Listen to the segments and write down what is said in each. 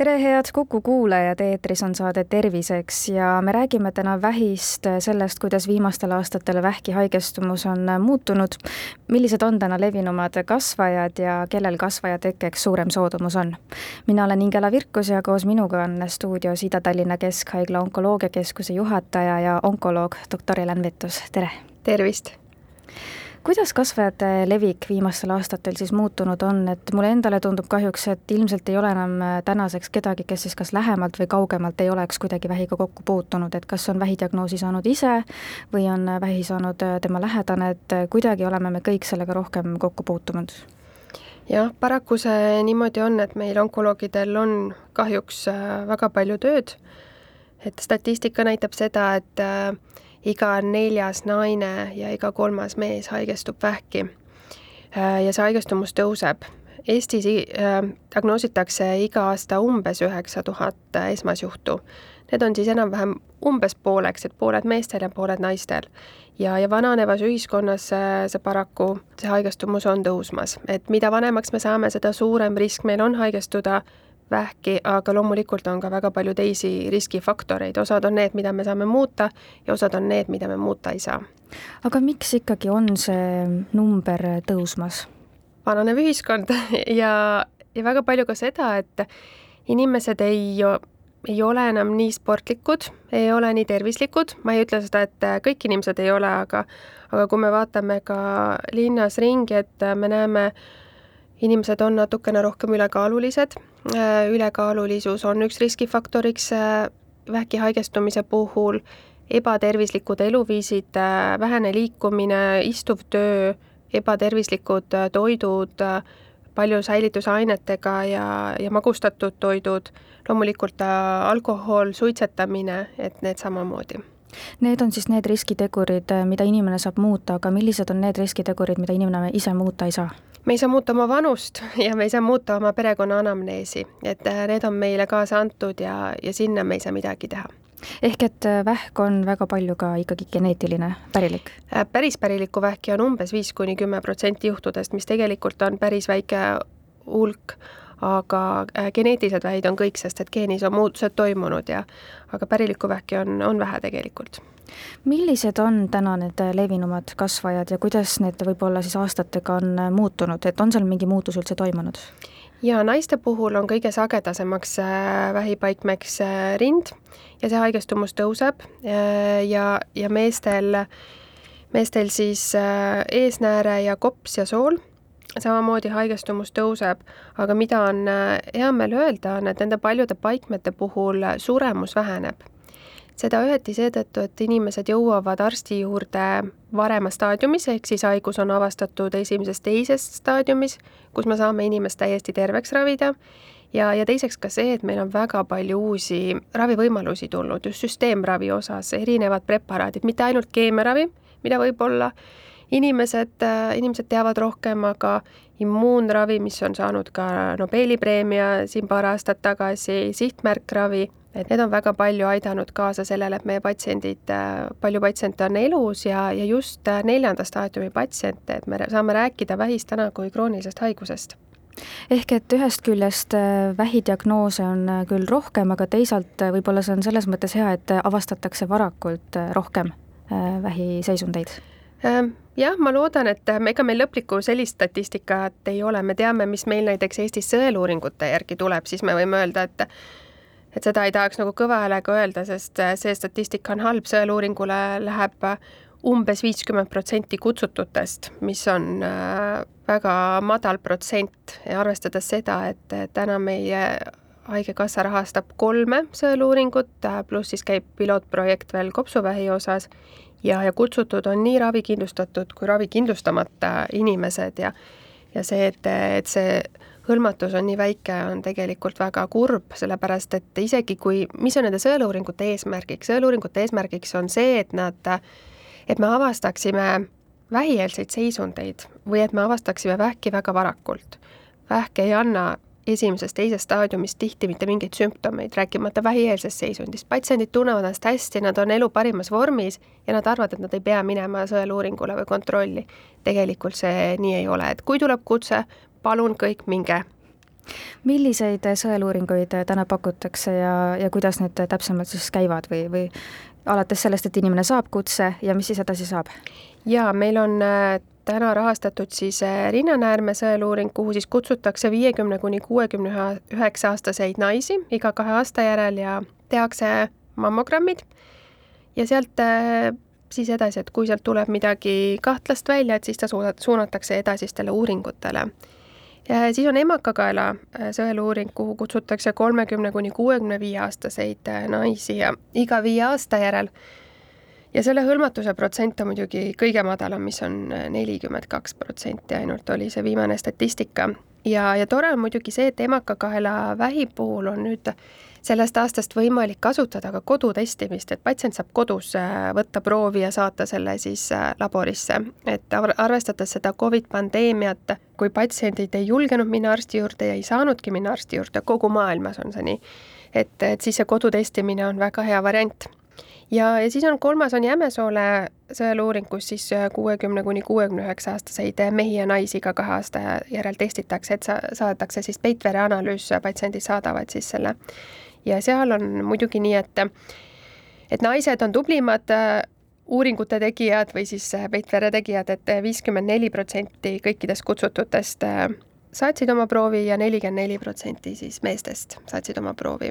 tere, head Kuku kuulajad, eetris on saade Terviseks ja me räägime täna vähist, sellest, kuidas viimastel aastatel vähki haigestumus on muutunud, millised on täna levinumad kasvajad ja kellel kasvaja tekkeks suurem soodumus on. mina olen Ingela Virkus ja koos minuga on stuudios Ida-Tallinna Keskhaigla onkoloogiakeskuse juhataja ja onkoloog doktor Helen Vettus, tere! tervist! Kuidas kasvajate levik viimastel aastatel siis muutunud on, et mulle endale tundub kahjuks, et ilmselt ei ole enam äh, tänaseks kedagi, kes siis kas lähemalt või kaugemalt ei oleks kuidagi vähiga kokku puutunud, et kas on vähidiagnoosi saanud ise või on äh, vähi saanud äh, tema lähedane, et kuidagi oleme me kõik sellega rohkem kokku puutunud. Jah, paraku see niimoodi on, et meil onkoloogidel on kahjuks väga palju tööd, et statistika näitab seda, et iga neljas naine ja iga kolmas mees haigestub vähki. Äh, ja see haigestumus tõuseb. Eestis äh, diagnoositakse iga aasta umbes üheksa tuhat esmasjuhtu. Need on siis enam-vähem umbes pooleks, et pooled meestel ja pooled naistel. ja, ja vananevas ühiskonnas see, see paraku, see haigestumus on tõusmas, et mida vanemaks me saame, seda suurem risk meil on haigestuda vähki, aga loomulikult on ka väga palju teisi riskifaktoreid, osad on need, mida me saame muuta ja osad on need, mida me muuta ei saa. aga miks ikkagi on see number tõusmas? vananev ühiskond ja, ja väga palju ka seda, et inimesed ei, ei ole enam nii sportlikud, ei ole nii tervislikud, ma ei ütle seda, et kõik inimesed ei ole, aga aga kui me vaatame ka linnas ringi, et me näeme, inimesed on natukene rohkem ülekaalulised. Äh, ülekaalulisus on üks riskifaktoriks äh, vähki haigestumise puhul, ebatervislikud eluviisid, äh, vähene liikumine, istuv töö, ebatervislikud toidud, palju säilitusainetega ja, ja magustatud toidud, loomulikult alkohol, suitsetamine, et need samamoodi Need on siis need riskitegurid, mida inimene saab muuta, aga millised on need riskitegurid, mida inimene ise muuta ei saa? me ei saa muuta oma vanust ja me ei saa muuta oma perekonna anamneesi, et äh, need on meile kaasa antud ja, ja sinna me ei saa midagi teha ehk et äh, vähk on väga palju ka ikkagi geneetiline, pärilik? Äh, päris pärilikku vähki on umbes viis kuni kümme protsenti juhtudest, mis tegelikult on päris väike hulk, aga geneetilised vähid on kõik, sest et geenis on muutused toimunud ja aga pärilikku vähki on, on vähe tegelikult. Millised on täna need levinumad kasvajad ja kuidas need võib-olla siis aastatega on muutunud, et on seal mingi muutus üldse toimunud? ja naiste puhul on kõige sagedasemaks äh, vähipaikmeks äh, rind ja see haigestumus tõuseb äh, ja, ja meestel, meestel siis eesnääre ja kops ja sool samamoodi haigestumus tõuseb, aga mida on hea meel öelda, on, et nende paljude paikmete puhul suremus väheneb. Seda õieti seetõttu, et inimesed jõuavad arsti juurde varemas staadiumis, ehk siis haigus on avastatud esimeses-teises staadiumis, kus me saame inimest täiesti terveks ravida, ja, ja teiseks ka see, et meil on väga palju uusi ravivõimalusi tulnud just süsteemravi osas, erinevad preparaadid, mitte ainult keemiaravi, mida võib-olla inimesed, inimesed teavad rohkem, aga immuunravi, mis on saanud ka Nobeli preemia siin paar aastat tagasi, sihtmärkravi et need on väga palju aidanud kaasa sellele, et meie patsiendid, palju patsiente on elus ja, ja just neljanda staadiumi patsiente, et me saame rääkida vähist täna kui kroonilisest haigusest. Ehk et ühest küljest äh, vähidiagnoose on äh, küll rohkem, aga teisalt äh, võib-olla see on selles mõttes hea, et avastatakse varakult rohkem vähiseisundeid jah, ma loodan, et ega meil lõplikku sellist statistikat ei ole, me teame, mis meil näiteks Eestis sõeluuringute järgi tuleb, siis me võime öelda, et et seda ei tahaks nagu kõva häälega öelda, sest äh, see statistika on halb, sõeluuringule läheb äh, umbes viiskümmend protsenti kutsututest, mis on äh, väga madal protsent. Ja arvestades seda, et täna meie Haigekassa rahastab kolme sõeluuringut, pluss siis käib pilootprojekt veel kopsuvähi osas ja, ja kutsutud on nii ravikindlustatud kui ravikindlustamata inimesed ja ja see, et, et see hõlmatus on nii väike, on tegelikult väga kurb, sellepärast et isegi kui, mis on nende sõeluuringute eesmärgiks, sõeluuringute eesmärgiks on see, et nad, et me avastaksime vähieelseid seisundeid või et me avastaksime vähki väga varakult. vähk ei anna esimeses-teises staadiumis tihti mitte mingeid sümptomeid, rääkimata vähieelsest seisundist. patsiendid tunnevad ennast hästi, nad on elu parimas vormis ja nad arvavad, et nad ei pea minema sõeluuringule või kontrolli. tegelikult see nii ei ole, et kui tuleb kutse, palun kõik minge milliseid sõeluuringuid täna pakutakse ja, ja kuidas need täpsemalt siis käivad või, või alates sellest, et inimene saab kutse ja mis siis edasi saab? jaa, meil on äh, täna rahastatud siis äh, rinnanäärme sõeluuring, kuhu siis kutsutakse viiekümne kuni kuuekümne üheksa aastaseid naisi iga kahe aasta järel ja tehakse mammogrammid ja sealt äh, siis edasi, et kui sealt tuleb midagi kahtlast välja, et siis ta suunatakse edasistele uuringutele. siis on emakakaela äh, sõeluuring, kuhu kutsutakse kolmekümne kuni kuuekümne viie aastaseid naisi ja iga viie aasta järel ja selle hõlmatuse protsent on muidugi kõige madalam, mis on nelikümmend kaks protsenti ainult, oli see viimane statistika. ja, ja tore on muidugi see, et emakakaela vähi puhul on nüüd sellest aastast võimalik kasutada ka kodutestimist, et patsient saab kodus äh, võtta proovi ja saata selle siis äh, laborisse. et arvestades seda Covid pandeemiat, kui patsiendid ei julgenud minna arsti juurde ja ei saanudki minna arsti juurde, kogu maailmas on see nii, et, et siis see kodutestimine on väga hea variant ja, ja siis on kolmas on Jämesoole sõeluuring, kus siis äh, kuuekümne kuni kuuekümne üheksa aastaseid mehi ja naisi iga kahe aasta järel testitakse, et sa-, saadetakse siis peitvere analüüs, patsiendid saadavad siis selle. ja seal on muidugi nii, et et naised on tublimad äh, uuringute tegijad või siis äh, peitvere tegijad et, et viiskümmend neli protsenti kõikidest kutsututest saatsid oma proovi ja nelikümmend neli protsenti siis meestest saatsid oma proovi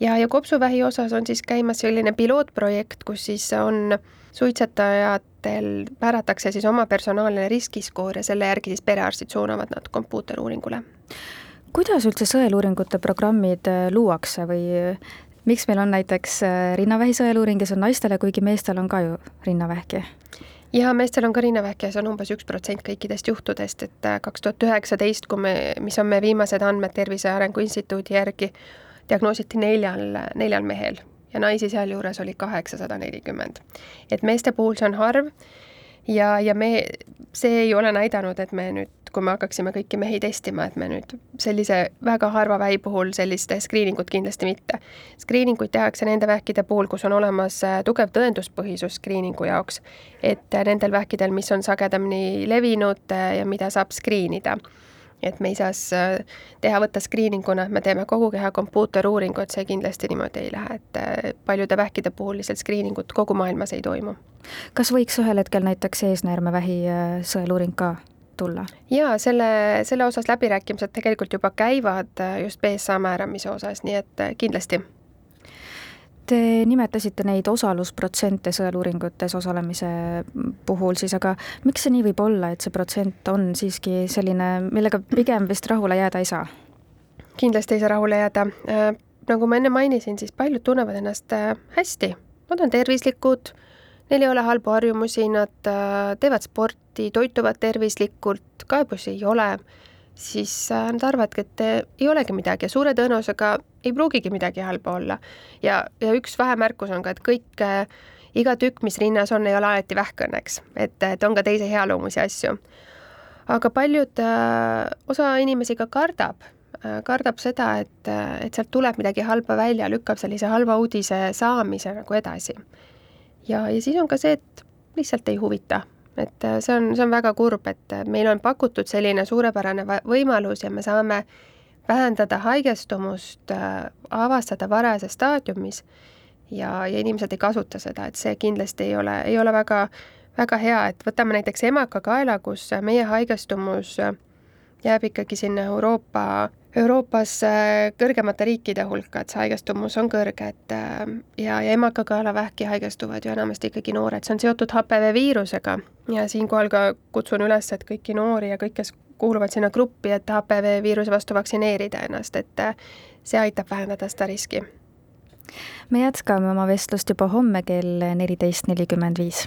ja, ja kopsuvähi osas on siis käimas selline pilootprojekt, kus siis on suitsetajatel määratakse siis oma personaalne riskiskoor ja selle järgi siis perearstid suunavad nad kompuuteruuringule. kuidas üldse sõeluuringute programmid äh, luuakse või äh, miks meil on näiteks äh, rinnavähi sõeluuring ja see on naistele, kuigi meestel on ka ju rinnavähki? ja meestel on ka rinnavähk ja see on umbes üks protsent kõikidest juhtudest, et kaks tuhat üheksateist, kui me, mis on meie viimased andmed Tervise Arengu Instituudi järgi, diagnoositi neljal, neljal mehel ja naisi sealjuures oli kaheksasada nelikümmend. et meeste puhul see on harv ja, ja me, see ei ole näidanud, et me nüüd, kui me hakkaksime kõiki mehi testima, et me nüüd sellise väga harva vähi puhul sellist screening ut kindlasti mitte. Screening uid tehakse nende vähkide puhul, kus on olemas äh, tugev tõenduspõhisus screening'u jaoks, et äh, nendel vähkidel, mis on sagedamini levinud äh, ja mida saab screen ida et me ei saa äh, teha, võtta screening una, et me teeme kogu keha kompuuteruuringu, et see kindlasti niimoodi ei lähe, et äh, paljude vähkide puhul lihtsalt screening ut kogu maailmas ei toimu. kas võiks ühel hetkel näiteks eesnäärmevähi äh, sõeluuring ka tulla? jaa, selle, selle osas läbirääkimised tegelikult juba käivad just BSA määramise osas, nii et kindlasti Te nimetasite neid osalusprotsente sõeluuringutes osalemise puhul siis, aga miks see nii võib olla, et see protsent on siiski selline, millega pigem vist rahule jääda ei saa? kindlasti ei saa rahule jääda. Äh, nagu ma enne mainisin, siis paljud tunnevad ennast äh, hästi, nad on tervislikud, neil ei ole halbu harjumusi, nad äh, teevad sporti, toituvad tervislikult, kaebusi ei ole siis nad arvavadki, et ei olegi midagi ja suure tõenäosusega ei pruugigi midagi halba olla. ja, ja üks vahemärkus on ka, et kõik äh,, iga tükk, mis rinnas on, ei ole alati vähk õnneks, et, et on ka teisi healoomulisi asju. aga paljud äh,, osa inimesi ka kardab äh,, kardab seda, et, äh, et sealt tuleb midagi halba välja, lükkab sellise halva uudise saamise nagu edasi. ja, ja siis on ka see, et lihtsalt ei huvita et äh, see on, see on väga kurb, et äh, meil on pakutud selline suurepärane võimalus ja me saame vähendada haigestumust, äh, avastada varajases staadiumis ja, ja inimesed ei kasuta seda, et see kindlasti ei ole, ei ole väga, väga hea, et võtame näiteks emakakaela, kus meie haigestumus jääb ikkagi sinna Euroopa Euroopas äh, kõrgemate riikide hulka, et see haigestumus on kõrge, et äh, ja, ja emakakaelavähki haigestuvad ju enamasti ikkagi noored, see on seotud HPV viirusega ja siinkohal ka kutsun üles, et kõiki noori ja kõik, kes kuuluvad sinna gruppi, et HPV viiruse vastu vaktsineerida ennast, et äh, see aitab vähendada seda riski. me jätkame oma vestlust juba homme kell neliteist nelikümmend viis.